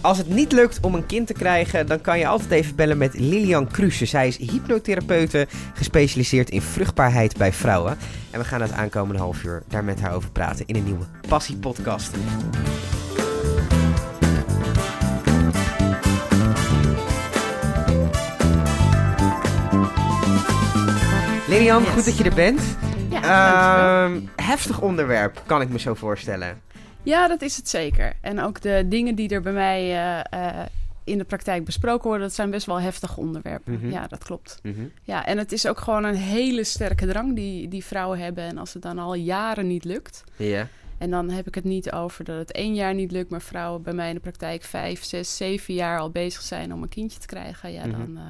Als het niet lukt om een kind te krijgen, dan kan je altijd even bellen met Lilian Kruse. Zij is hypnotherapeute, gespecialiseerd in vruchtbaarheid bij vrouwen. En we gaan het aankomende half uur daar met haar over praten in een nieuwe Passie-podcast. Lilian, Yes. goed dat je er bent. Ja. Ehm, heftig onderwerp, kan ik me zo voorstellen. Ja, dat is het zeker. En ook de dingen die er bij mij eh, eh, in de praktijk besproken worden, dat zijn best wel heftige onderwerpen. Mhm. Ja, dat klopt. Mhm. Ja, en het is ook gewoon een hele sterke drang die, die vrouwen hebben. En als het dan al jaren niet lukt. En dan heb ik het niet over dat het één jaar niet lukt, maar vrouwen bij mij in de praktijk vijf, zes, zeven jaar al bezig zijn om een kindje te krijgen. Ja, Mhm. dan, eh,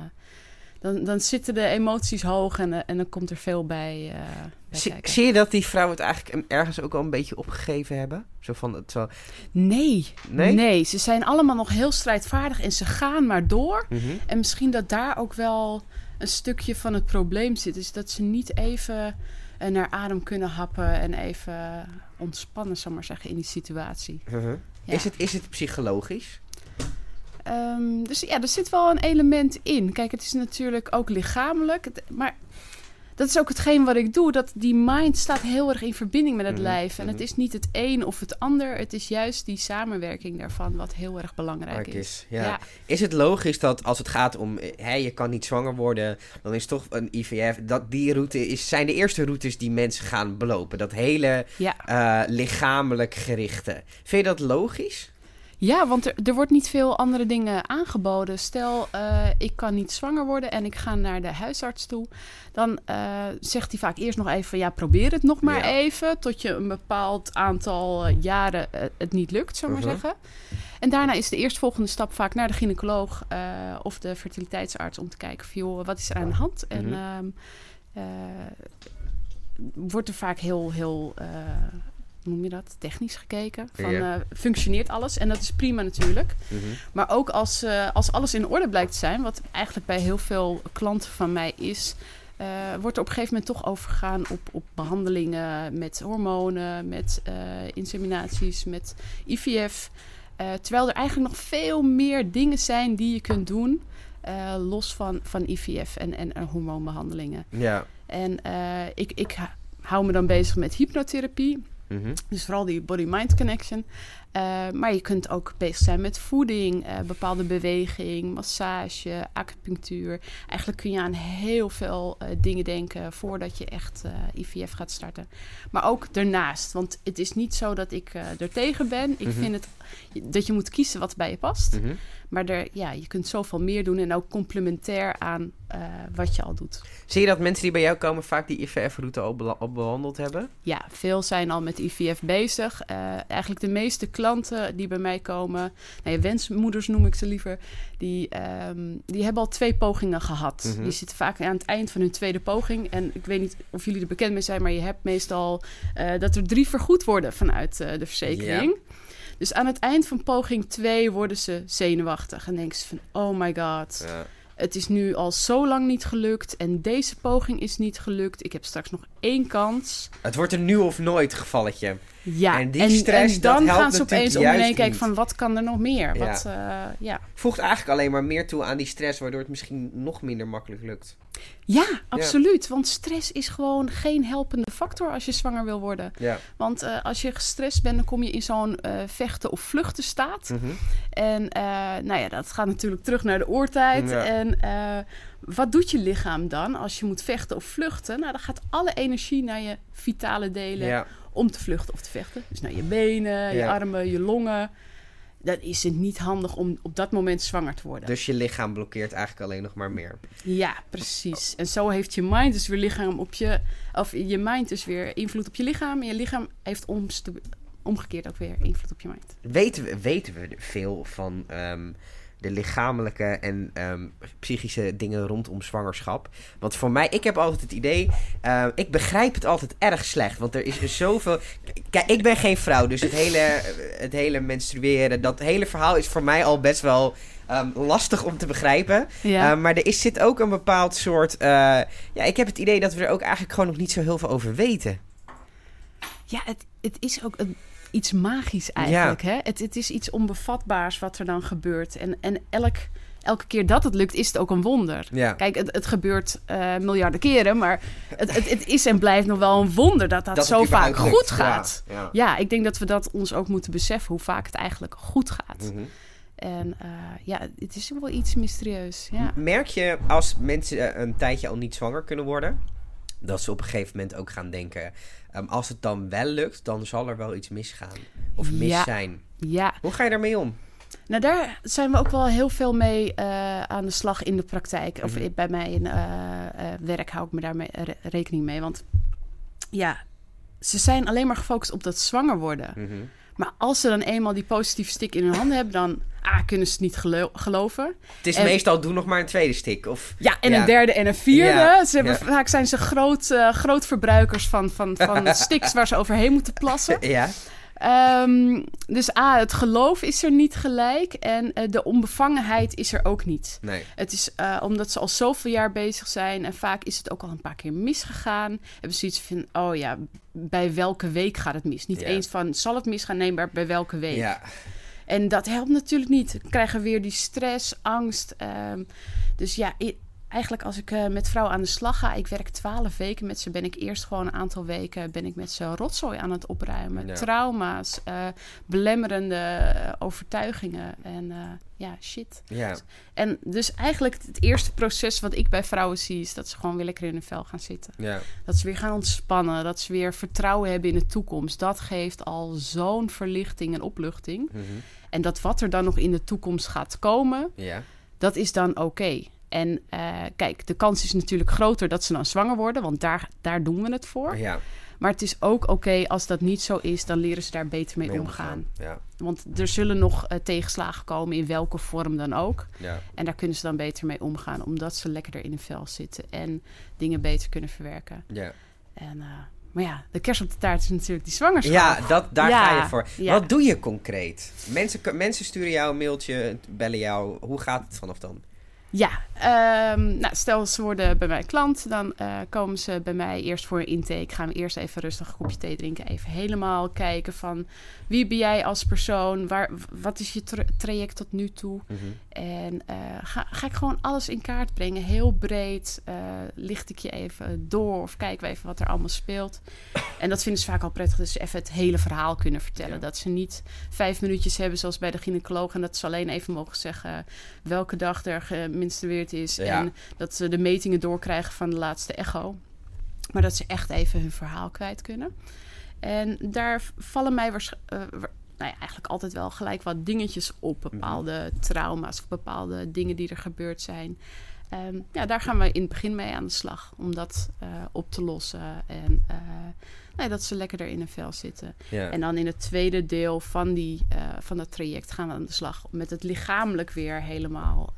dan, dan zitten de emoties hoog en, eh, en dan komt er veel bij, eh, bij Zie, zie je dat die vrouwen het eigenlijk ergens ook al een beetje opgegeven hebben? Zo van, het zo... Nee, Nee? nee, ze zijn allemaal nog heel strijdvaardig en ze gaan maar door. Mhm. En misschien dat daar ook wel een stukje van het probleem zit. Is dat ze niet even eh, naar adem kunnen happen en even ontspannen, zal maar zeggen, in die situatie. Mhm. Ja. Is, het, is het psychologisch? Ehm, dus ja, er zit wel een element in. Kijk, het is natuurlijk ook lichamelijk. Maar dat is ook hetgeen wat ik doe. Dat die mind staat heel erg in verbinding met het Mhm, lijf. En mhm. het is niet het een of het ander. Het is juist die samenwerking daarvan wat heel erg belangrijk is. is, ja. Ja. Is het logisch dat als het gaat om, eh, hè, je kan niet zwanger worden, dan is toch een IVF, dat die route is, zijn de eerste routes die mensen gaan belopen. Dat hele Ja. eh, lichamelijk gerichte. Vind je dat logisch? Ja, want er, er wordt niet veel andere dingen aangeboden. Stel, eh, ik kan niet zwanger worden en ik ga naar de huisarts toe. Dan eh, zegt hij vaak eerst nog even, ja, probeer het nog maar Ja. even. Tot je een bepaald aantal eh, jaren het niet lukt, ik maar Mhm. zeggen. En daarna is de eerstvolgende stap vaak naar de gynaecoloog of de fertiliteitsarts... om te kijken van, joh, wat is er aan de hand? En Mhm. ehm, eh, wordt er vaak heel, heel noem je dat, technisch gekeken. Van, Ja. eh, functioneert alles? En dat is prima natuurlijk. Mhm. Maar ook als, eh, als alles in orde blijkt te zijn, wat eigenlijk bij heel veel klanten van mij is, eh, wordt er op een gegeven moment toch overgegaan op, op behandelingen met hormonen, met inseminaties, met IVF. Terwijl er eigenlijk nog veel meer dingen zijn die je kunt doen, los van, van IVF en, en, en hormoonbehandelingen. Ja. En ik, ik hou me dan bezig met hypnotherapie. Mhm. Dus vooral die body-mind connection. Eh, maar je kunt ook bezig zijn met voeding, eh, bepaalde beweging, massage, acupunctuur. Eigenlijk kun je aan heel veel eh, dingen denken voordat je echt IVF gaat starten. Maar ook daarnaast. Want het is niet zo dat ik er tegen ben. Ik Mhm. vind het dat je moet kiezen wat bij je past. Mhm. Maar er, ja, je kunt zoveel meer doen en ook complementair aan wat je al doet. Zie je dat mensen die bij jou komen vaak die IVF-route al, bewandeld hebben? Ja, veel zijn al met IVF bezig. Eigenlijk de meeste klanten die bij mij komen, nou ja, wensmoeders noem ik ze liever, die, ehm, die hebben al twee pogingen gehad. Mhm. Die zitten vaak aan het eind van hun tweede poging. En ik weet niet of jullie er bekend mee zijn, maar je hebt meestal eh, dat er drie vergoed worden vanuit eh, de verzekering. Dus aan het eind van poging 2 worden ze zenuwachtig en denken ze van, oh my god, Ja. Het is nu al zo lang niet gelukt en deze poging is niet gelukt. Ik heb straks nog één kans. Het wordt een nu of nooit gevalletje. Ja, En die stress, en dat dan helpt gaan ze opeens om kijken van wat kan er nog meer? Ja. Wat, eh, ja. Voegt eigenlijk alleen maar meer toe aan die stress, waardoor het misschien nog minder makkelijk lukt. Ja, absoluut. Want stress is gewoon geen helpende factor als je zwanger wil worden. Ja. Want eh, als je gestrest bent, dan kom je in zo'n eh, vechten of vluchten staat. Mhm. En eh, nou ja, dat gaat natuurlijk terug naar de oortijd. Ja. En wat doet je lichaam dan als je moet vechten of vluchten? Nou, dan gaat alle energie naar je vitale delen om te vluchten of te vechten. Dus naar je benen, je armen, je longen. Dan is het niet handig om op dat moment zwanger te worden. Dus je lichaam blokkeert eigenlijk alleen nog maar meer. Ja, precies. En zo heeft je mind dus weer lichaam op je... Of je mind dus weer invloed op je lichaam. En je lichaam heeft omgekeerd ook weer invloed op je mind. Weten we, weten we veel van ehm, de lichamelijke en ehm, psychische dingen rondom zwangerschap? Want voor mij, ik heb altijd het idee, eh, ik begrijp het altijd erg slecht. Want er is zoveel. Kijk, ik ben geen vrouw, dus het hele, het hele menstrueren, dat hele verhaal is voor mij al best wel. ehm, lastig om te begrijpen. Ja. Maar er is, zit ook een bepaald soort. eh, ja, ik heb het idee dat we er ook eigenlijk gewoon nog niet zo heel veel over weten. Ja, het, het is ook. een- iets magisch eigenlijk. Hè? Het, het is iets onbevatbaars wat er dan gebeurt. En, en elk, elke keer dat het lukt, is het ook een wonder. Ja. Kijk, het, het gebeurt eh, miljarden keren, maar het, het, het is en blijft nog wel een wonder dat dat, zo vaak lukt. goed gaat. Ja, ja. Ja, ik denk dat we dat ons ook moeten beseffen, hoe vaak het eigenlijk goed gaat. Mhm. En eh, ja, het is wel iets mysterieus. Ja. Merk je als mensen eh, een tijdje al niet zwanger kunnen worden, dat ze op een gegeven moment ook gaan denken: ehm, als het dan wel lukt, dan zal er wel iets misgaan of mis Ja. zijn. ja, Hoe ga je daarmee om? nou daar zijn we ook wel heel veel mee eh, aan de slag in de praktijk. Of Mhm. bij mij in eh, eh, werk hou ik me daarmee re- rekening mee. Want ja, ze zijn alleen maar gefocust op dat zwanger worden. Mhm. Maar als ze dan eenmaal die positieve stick in hun handen hebben, dan ah, kunnen ze het niet gelo- geloven. Het is En- meestal doe nog maar een tweede stick. Of, Ja, en Ja. een derde en een vierde. Ja, Ze hebben, ja. Vaak zijn ze groot, eh, groot verbruikers van, van, van sticks waar ze overheen moeten plassen. ja, Ehm, dus A, het geloof is er niet gelijk. En eh, de onbevangenheid is er ook niet. nee. Het is eh, omdat ze al zoveel jaar bezig zijn. En vaak is het ook al een paar keer misgegaan. Hebben ze zoiets van, oh ja, bij welke week gaat het mis? Niet eens van, zal het misgaan? Nee, maar bij welke week? Ja, En dat helpt natuurlijk niet. We krijgen weer die stress, angst. ehm, dus ja, eigenlijk als ik eh, met vrouwen aan de slag ga... ik werk twaalf weken met ze... ben ik eerst gewoon een aantal weken... ben ik met ze rotzooi aan het opruimen. Ja. Trauma's, eh, belemmerende eh, overtuigingen en ja, shit. ja. En dus eigenlijk het eerste proces wat ik bij vrouwen zie... is dat ze gewoon weer lekker in hun vel gaan zitten. ja. Dat ze weer gaan ontspannen. Dat ze weer vertrouwen hebben in de toekomst. Dat geeft al zo'n verlichting en opluchting. Mhm. En dat wat er dan nog in de toekomst gaat komen, ja. dat is dan oké. En eh, kijk, de kans is natuurlijk groter dat ze dan zwanger worden, want daar, daar doen we het voor. ja. Maar het is ook oké als dat niet zo is, dan leren ze daar beter mee, Mee omgaan. Ja, Want er zullen nog eh, tegenslagen komen, in welke vorm dan ook. ja. En daar kunnen ze dan beter mee omgaan, omdat ze lekkerder in hun vel zitten en dingen beter kunnen verwerken. ja. En, eh, maar ja, de kerst op de taart is natuurlijk die zwangerschap. Ja, dat, daar Ja, ga je voor. Wat doe je concreet? Mensen, mensen sturen jou een mailtje, bellen jou. Hoe gaat het vanaf dan? Ja, ehm, nou, stel ze worden bij mij klant, dan eh, komen ze bij mij eerst voor een intake. Gaan we eerst even rustig een kopje thee drinken, even helemaal kijken van wie ben jij als persoon, waar, wat is je tra- traject tot nu toe. Mhm. En eh, ga, ga ik gewoon alles in kaart brengen, heel breed. eh, licht ik je even door of kijken we even wat er allemaal speelt. En dat vinden ze vaak al prettig, dat ze even het hele verhaal kunnen vertellen. Ja. Dat ze niet vijf minuutjes hebben zoals bij de gynaecoloog en dat ze alleen even mogen zeggen welke dag er gemenstrueerd is. Ja. En dat ze de metingen doorkrijgen van de laatste echo. Maar dat ze echt even hun verhaal kwijt kunnen. En daar vallen mij waarsch- eh, nou ja, eigenlijk altijd wel gelijk wat dingetjes op. Bepaalde trauma's of bepaalde dingen die er gebeurd zijn. Ehm, ja, daar gaan we in het begin mee aan de slag. Om dat eh, op te lossen. En eh, nou dat ze lekkerder in hun vel zitten. Ja. En dan in het tweede deel van, die, van dat traject gaan we aan de slag met het lichamelijk weer helemaal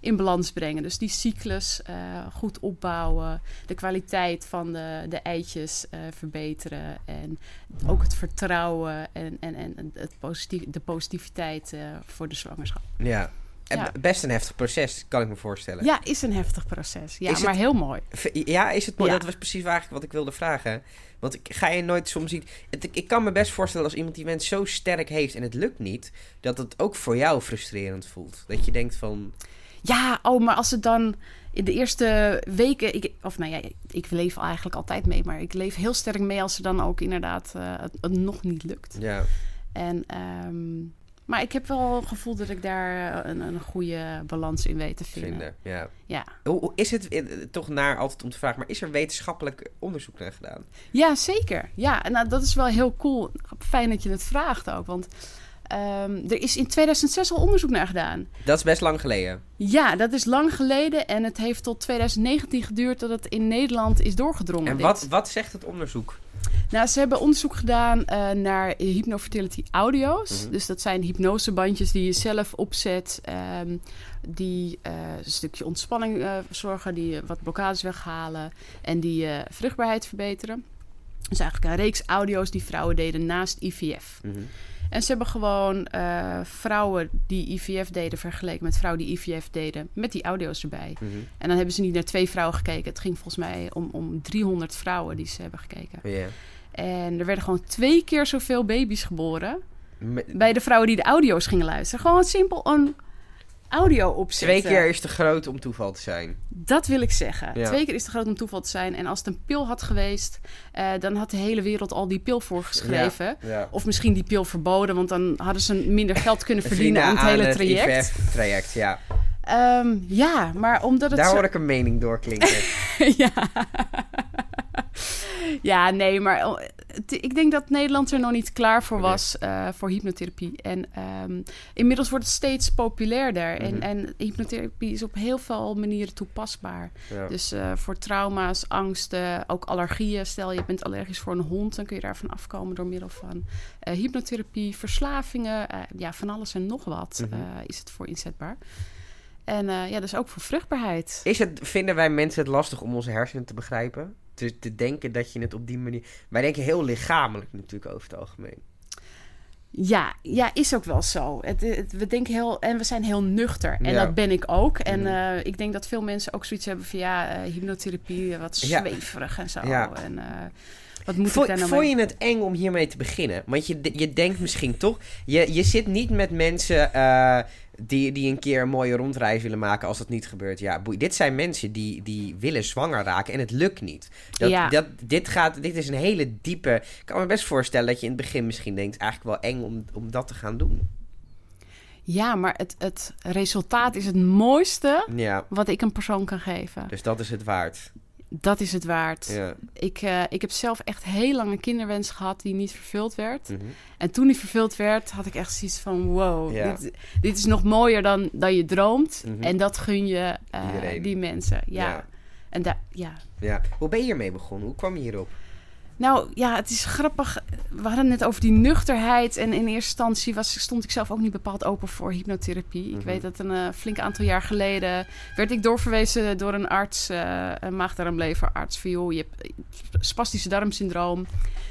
in balans brengen. Dus die cyclus eh, goed opbouwen, de kwaliteit van de, de eitjes eh, verbeteren en ook het vertrouwen en, en, en het positief, de positiviteit eh, voor de zwangerschap. ja. En Ja. Best een heftig proces, kan ik me voorstellen. Ja, is een heftig proces. Ja, Is maar het- heel mooi. Ja, is het mooi? Ja. Dat was precies eigenlijk wat ik wilde vragen. Want ik, ga je nooit soms zien... Het, ik, ik kan me best voorstellen als iemand die wens zo sterk heeft en het lukt niet... dat het ook voor jou frustrerend voelt. Dat je denkt van... Ja, oh, maar als het dan in de eerste weken... Ik, of nou ja, ik leef eigenlijk altijd mee, maar ik leef heel sterk mee als er dan ook inderdaad eh, het, het nog niet lukt. Ja, En, ehm, maar ik heb wel het gevoel dat ik daar een, een goede balans in weet te vinden. vinden. Ja. Ja. Hoe, hoe is het, eh, toch naar altijd om te vragen... maar is er wetenschappelijk onderzoek naar gedaan? ja, zeker. Ja, en nou, dat is wel heel cool. Fijn dat je het vraagt ook, want... ehm, er is in 2006 al onderzoek naar gedaan. Dat is best lang geleden. Ja, dat is lang geleden en het heeft tot 2019 geduurd dat het in Nederland is doorgedrongen. En dit. wat, wat zegt het onderzoek? Nou, ze hebben onderzoek gedaan eh, naar hypnofertility audio's. Mhm. Dus dat zijn hypnosebandjes die je zelf opzet. ehm, die eh, een stukje ontspanning eh, zorgen, die wat blokkades weghalen en die vruchtbaarheid verbeteren. Dus eigenlijk een reeks audio's die vrouwen deden naast IVF. Mhm. En ze hebben gewoon eh, vrouwen die IVF deden vergeleken met vrouwen die IVF deden met die audio's erbij. Mhm. En dan hebben ze niet naar twee vrouwen gekeken. Het ging volgens mij om, om 300 vrouwen die ze hebben gekeken. En er werden gewoon twee keer zoveel baby's geboren. Bij de vrouwen die de audio's gingen luisteren. Gewoon simpel een audio opzetten. Twee keer is te groot om toeval te zijn. Dat wil ik zeggen. Ja. Twee keer is te groot om toeval te zijn. En als het een pil had geweest, eh, dan had de hele wereld al die pil voorgeschreven. Ja. Of misschien die pil verboden, want dan hadden ze minder geld kunnen verdienen aan het hele traject. Ja. Ehm, ja, maar omdat het Daar zo- hoor ik een mening doorklinken. ja. ja, nee, maar ik denk dat Nederland er nog niet klaar voor was eh, voor hypnotherapie. En ehm, inmiddels wordt het steeds populairder. Mhm. en, en hypnotherapie is op heel veel manieren toepasbaar. ja. Dus eh, voor trauma's, angsten, ook allergieën. Stel je bent allergisch voor een hond, dan kun je daarvan afkomen door middel van eh, hypnotherapie, verslavingen. ja, van alles en nog wat Mhm. is het voor inzetbaar. En ja, dus ook voor vruchtbaarheid. Is het, vinden wij mensen het lastig om onze hersenen te begrijpen? Te, te denken dat je het op die manier... Wij denken heel lichamelijk natuurlijk over het algemeen. Ja, ja, is ook wel zo. Het, het- we denken heel en we zijn heel nuchter. En Ja. dat ben ik ook. En Mhm. eh, ik denk dat veel mensen ook zoiets hebben van ja, eh, hypnotherapie, wat Ja. zweverig en zo. En eh, wat moet Vond, ik daar nou vond mee? je het eng om hiermee te beginnen? Want je, je denkt misschien toch... Je, je zit niet met mensen eh, die, die een keer een mooie rondreis willen maken als dat niet gebeurt. Ja, boei. Dit zijn mensen die, die willen zwanger raken en het lukt niet. Dat, Ja. dat, dit, gaat, dit is een hele diepe... Ik kan me best voorstellen dat je in het begin misschien denkt... eigenlijk wel eng om, om dat te gaan doen. Ja, maar het, het resultaat is het mooiste Ja, wat ik een persoon kan geven. dus dat is het waard. Dat is het waard. Ja. Ik, eh, ik heb zelf echt heel lang een kinderwens gehad die niet vervuld werd. Mhm. En toen die vervuld werd, had ik echt zoiets van... wow, Ja. dit, dit is nog mooier dan, dan je droomt. Mhm. En dat gun je eh, die mensen. Ja. Ja. En daar, ja. Ja. Hoe ben je hiermee begonnen? Hoe kwam je hierop? Nou ja, het is grappig. We hadden het net over die nuchterheid. En in eerste instantie was, stond ik zelf ook niet bepaald open voor hypnotherapie. Mhm. Ik weet dat een eh, flink aantal jaar geleden werd ik doorverwezen door een arts, eh een maagdarmleverarts. Van joh, je hebt spastische darmsyndroom.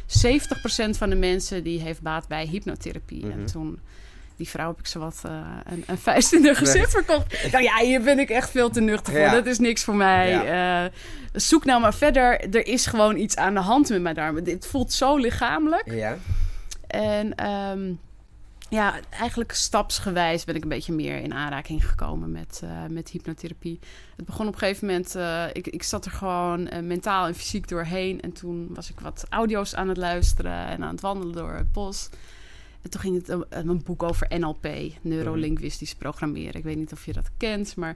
70% van de mensen die heeft baat bij hypnotherapie. Mhm. En toen, die vrouw heb ik zo wat eh, een, een vuist in haar gezicht verkocht. Nou ja, hier ben ik echt veel te nuchter voor. Ja. Dat is niks voor mij. Eh, zoek nou maar verder. Er is gewoon iets aan de hand met mijn darmen. Dit voelt zo lichamelijk. Ja. En ehm, ja, eigenlijk stapsgewijs ben ik een beetje meer in aanraking gekomen met, eh, met hypnotherapie. Het begon op een gegeven moment, ik, ik zat er gewoon mentaal en fysiek doorheen. En toen was ik wat audio's aan het luisteren en aan het wandelen door het bos. En toen ging het een, een boek over NLP, neurolinguistisch programmeren. Ik weet niet of je dat kent, maar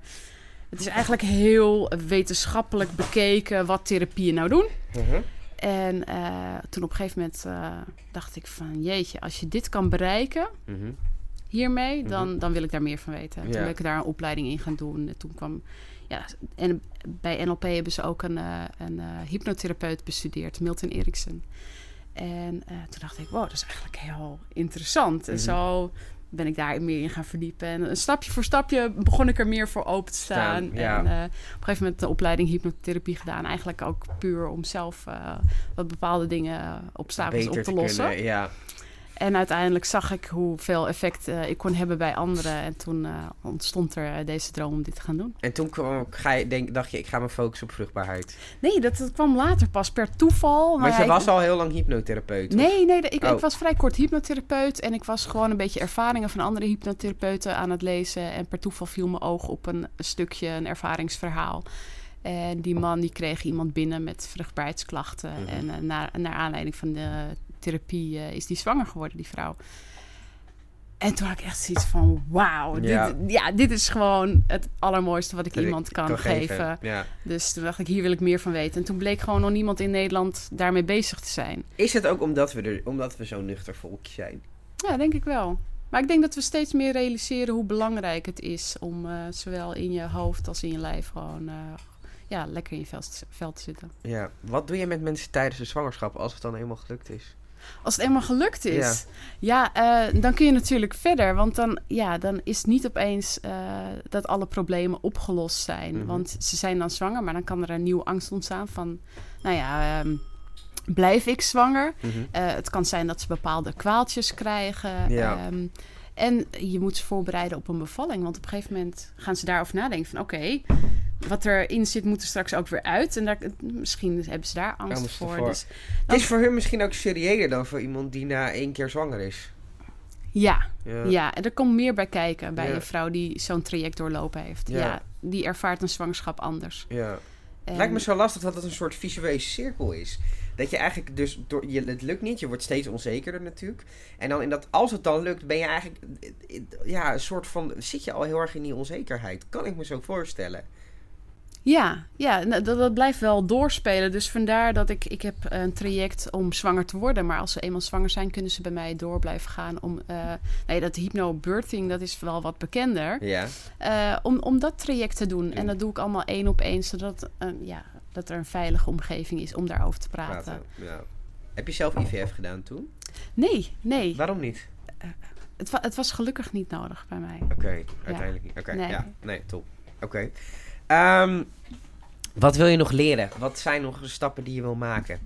het is eigenlijk heel wetenschappelijk bekeken wat therapieën nou doen. Mhm. En eh, toen op een gegeven moment eh, dacht ik van... jeetje, als je dit kan bereiken Mhm. hiermee... dan, Mhm. dan wil ik daar meer van weten. Toen ben ik daar een opleiding in gaan doen. En toen kwam... Ja, en bij NLP hebben ze ook een, eh, een eh, hypnotherapeut bestudeerd, Milton Erickson. En eh, toen dacht ik, wow, dat is eigenlijk heel interessant. En Mhm. zo ben ik daar meer in gaan verdiepen. En een stapje voor stapje begon ik er meer voor open te staan. Staan, ja. En eh, op een gegeven moment de opleiding hypnotherapie gedaan. Eigenlijk ook puur om zelf eh, wat bepaalde dingen obstakels op te lossen. kunnen, ja. En uiteindelijk zag ik hoeveel effect eh, ik kon hebben bij anderen. En toen eh, ontstond er eh, deze droom om dit te gaan doen. En toen kwam, ga je, denk, dacht je, ik ga me focussen op vruchtbaarheid. Nee, dat, dat kwam later pas per toeval. Maar je was al heel lang hypnotherapeut. of? Nee, nee, ik, Oh. ik was vrij kort hypnotherapeut. En ik was gewoon een beetje ervaringen van andere hypnotherapeuten aan het lezen. En per toeval viel mijn oog op een, een stukje, een ervaringsverhaal. En die man die kreeg iemand binnen met vruchtbaarheidsklachten. Mhm. En naar, naar aanleiding van de therapie eh, is die zwanger geworden, die vrouw. En toen had ik echt zoiets van, wauw, Ja. dit, ja, dit is gewoon het allermooiste wat ik Dat ik iemand kan, geven. Ja. Dus toen dacht ik, hier wil ik meer van weten. En toen bleek gewoon nog niemand in Nederland daarmee bezig te zijn. Is het ook omdat we, er, omdat we zo'n nuchter volkje zijn? Ja, denk ik wel. Maar ik denk dat we steeds meer realiseren hoe belangrijk het is om eh, zowel in je hoofd als in je lijf gewoon eh, ja, lekker in je vel, vel te zitten. Ja. Wat doe je met mensen tijdens de zwangerschap als het dan eenmaal gelukt is? Als het eenmaal gelukt is, ja, eh, dan kun je natuurlijk verder. Want dan, ja, dan is niet opeens eh, dat alle problemen opgelost zijn. Mhm. Want ze zijn dan zwanger, maar dan kan er een nieuwe angst ontstaan van... Nou ja, ehm, blijf ik zwanger? Mhm. Eh, het kan zijn dat ze bepaalde kwaaltjes krijgen. Ja. Ehm, en je moet ze voorbereiden op een bevalling. Want op een gegeven moment gaan ze daarover nadenken van... oké, wat erin zit, moet er straks ook weer uit. En daar, misschien hebben ze daar angst, Angst voor. Dus, Het is voor hun misschien ook serieuzer dan voor iemand die na één keer zwanger is. ja, Ja. ja, en er komt meer bij kijken bij Ja. een vrouw die zo'n traject doorlopen heeft. Ja. Ja. die ervaart een zwangerschap anders. ja. En- Lijkt me zo lastig dat het een soort visuele cirkel is. Dat je eigenlijk dus, door, je, het lukt niet, je wordt steeds onzekerder natuurlijk. En dan in dat, als het dan lukt, ben je eigenlijk, ja, een soort van, zit je al heel erg in die onzekerheid. Kan ik me zo voorstellen. Ja, ja nou, dat, dat blijft wel doorspelen. Dus vandaar dat ik, ik heb een traject om zwanger te worden. Maar als ze eenmaal zwanger zijn, kunnen ze bij mij door blijven gaan om... eh nee, dat hypnobirthing, dat is wel wat bekender. Ja. Eh, om, om dat traject te doen. Ja. En dat doe ik allemaal één op één, zodat eh, ja, dat er een veilige omgeving is om daarover te praten. Praten. Ja. Heb je zelf IVF gedaan toen? Nee, nee. Waarom niet? Het, wa- het was gelukkig niet nodig bij mij. Oké, uiteindelijk niet. Oké, Nee. ja. Nee, top. Oké. Ehm, wat wil je nog leren? Wat zijn nog de stappen die je wil maken?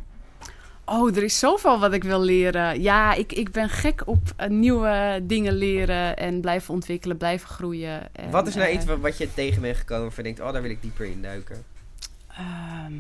Oh, er is zoveel wat ik wil leren. Ja, ik, ik ben gek op eh, nieuwe dingen leren en blijven ontwikkelen, blijven groeien. En, wat is nou eh, iets wat, wat je tegen bent gekomen waarvan je denkt, oh, daar wil ik dieper in duiken? ehm,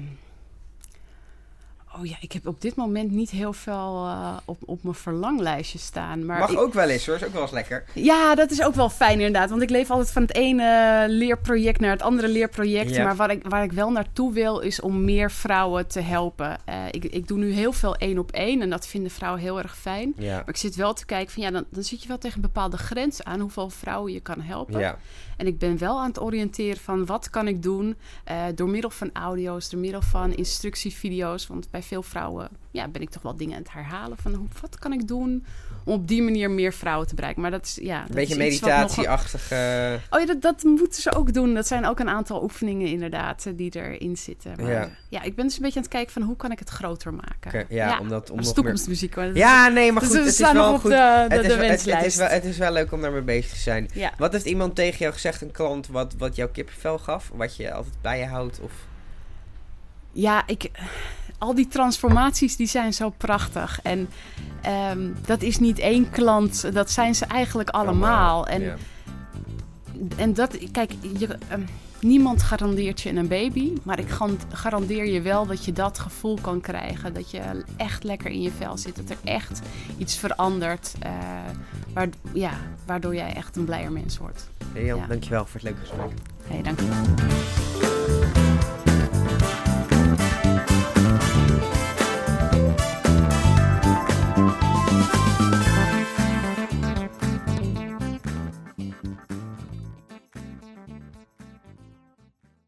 oh ja, ik heb op dit moment niet heel veel eh, op, op mijn verlanglijstje staan. Maar Mag ik- ook wel eens hoor, is ook wel eens lekker. Ja, dat is ook wel fijn inderdaad. Want ik leef altijd van het ene leerproject naar het andere leerproject. Ja. Maar waar ik, waar ik wel naartoe wil, is om meer vrouwen te helpen. Eh, ik, ik doe nu heel veel één op één. En dat vinden vrouwen heel erg fijn. Ja. Maar ik zit wel te kijken van ja, dan, dan zit je wel tegen een bepaalde grens aan hoeveel vrouwen je kan helpen. Ja. En ik ben wel aan het oriënteren van wat kan ik doen eh, door middel van audio's, door middel van instructievideo's. Want bij veel vrouwen ja, ben ik toch wel dingen aan het herhalen van hoe, wat kan ik doen om op die manier meer vrouwen te bereiken. Maar dat is ja, Een beetje wat nog- meditatieachtige... Oh ja, dat, dat moeten ze ook doen. Dat zijn ook een aantal oefeningen inderdaad eh, die erin zitten. Maar, Ja. ja. ik ben dus een beetje aan het kijken van hoe kan ik het groter maken. Oké, ja, omdat- om nog toekomstmuziek. Ja, nee, maar dus goed, we het is nog wel op goed. de, de, het, is, de het, is wel, het is wel leuk om daarmee bezig te zijn. ja. Wat heeft iemand tegen jou gezegd, een klant, wat, wat jouw kippenvel gaf? Wat je altijd bij je houdt? Of... Ja, ik, al die transformaties die zijn zo prachtig. En ehm, dat is niet één klant, dat zijn ze eigenlijk allemaal. En, Ja. en dat, kijk, je, ehm, niemand garandeert je een baby. Maar ik garandeer je wel dat je dat gevoel kan krijgen. Dat je echt lekker in je vel zit. Dat er echt iets verandert. waar, ja, waardoor jij echt een blijer mens wordt. Hey Jan, Ja. dankjewel voor het leuke gesprek. Hey, dank je wel.